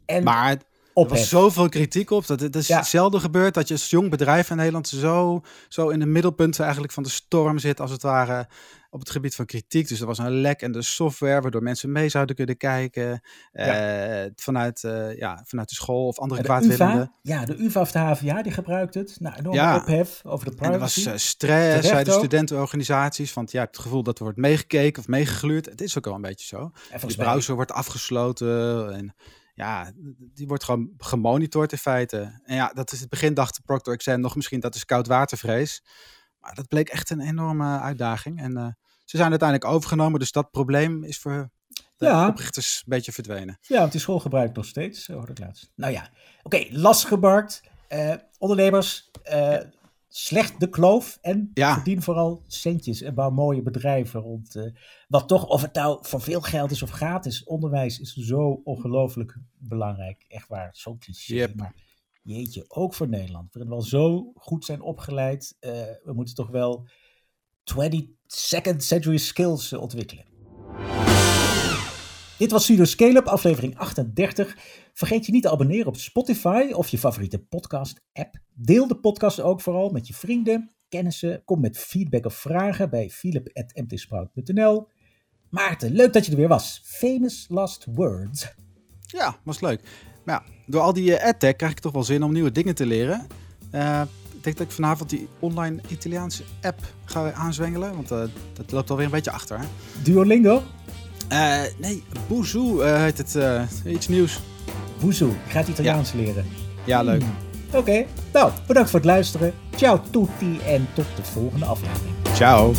[SPEAKER 3] En maar er was zoveel kritiek op. Dat het is ja. zelden gebeurd dat je als jong bedrijf in Nederland zo, zo in de middelpunt eigenlijk van de storm zit, als het ware, op het gebied van kritiek. Dus er was een lek in de software, waardoor mensen mee zouden kunnen kijken ja. uh, vanuit, uh, ja, vanuit de school of andere kwaadwillenden.
[SPEAKER 2] Ja, de UvA of de HVA die gebruikt het. Nou, enorme ja. ophef over de privacy.
[SPEAKER 3] En er was uh, stress bij de studentenorganisaties, want je hebt het gevoel dat er wordt meegekeken of meegegluurd. Het is ook al een beetje zo. De browser wordt afgesloten en ja, die wordt gewoon gemonitord in feite. En ja, dat is het begin dacht Proctor Exam nog misschien dat is koudwatervrees. Maar dat bleek echt een enorme uitdaging. En uh, ze zijn uiteindelijk overgenomen, dus dat probleem is voor de ja. oprichters een beetje verdwenen.
[SPEAKER 2] Ja, want die school gebruikt nog steeds, hoorde ik laatst. Nou ja, oké, okay, lastig Uh, ondernemers, uh, slecht de kloof en ja. verdien vooral centjes en bouw mooie bedrijven rond. Uh, wat toch, of het nou voor veel geld is of gratis, onderwijs is zo ongelooflijk belangrijk. Echt waar, zo'n cliché. Yep. Maar jeetje, ook voor Nederland. We wel zo goed zijn opgeleid. Uh, we moeten toch wel 22nd century skills ontwikkelen. Dit was Studio Scale-up, aflevering 38. Vergeet je niet te abonneren op Spotify of je favoriete podcast-app. Deel de podcast ook vooral met je vrienden, kennissen. Kom met feedback of vragen bij philip.mtsprout.nl. Maarten, leuk dat je er weer was. Famous last words.
[SPEAKER 3] Ja, was leuk. Maar ja, door al die uh, adtech krijg ik toch wel zin om nieuwe dingen te leren. Uh, ik denk dat ik vanavond die online Italiaanse app ga aanzwengelen. Want uh, dat loopt alweer een beetje achter. Hè?
[SPEAKER 2] Duolingo?
[SPEAKER 3] Uh, nee, Bouzou uh, heet het. Uh, iets nieuws.
[SPEAKER 2] Bouzou, je gaat Italiaans ja. leren.
[SPEAKER 3] Ja, leuk. Hmm.
[SPEAKER 2] Oké, okay. nou, bedankt voor het luisteren. Ciao tutti en tot de volgende aflevering.
[SPEAKER 3] Ciao.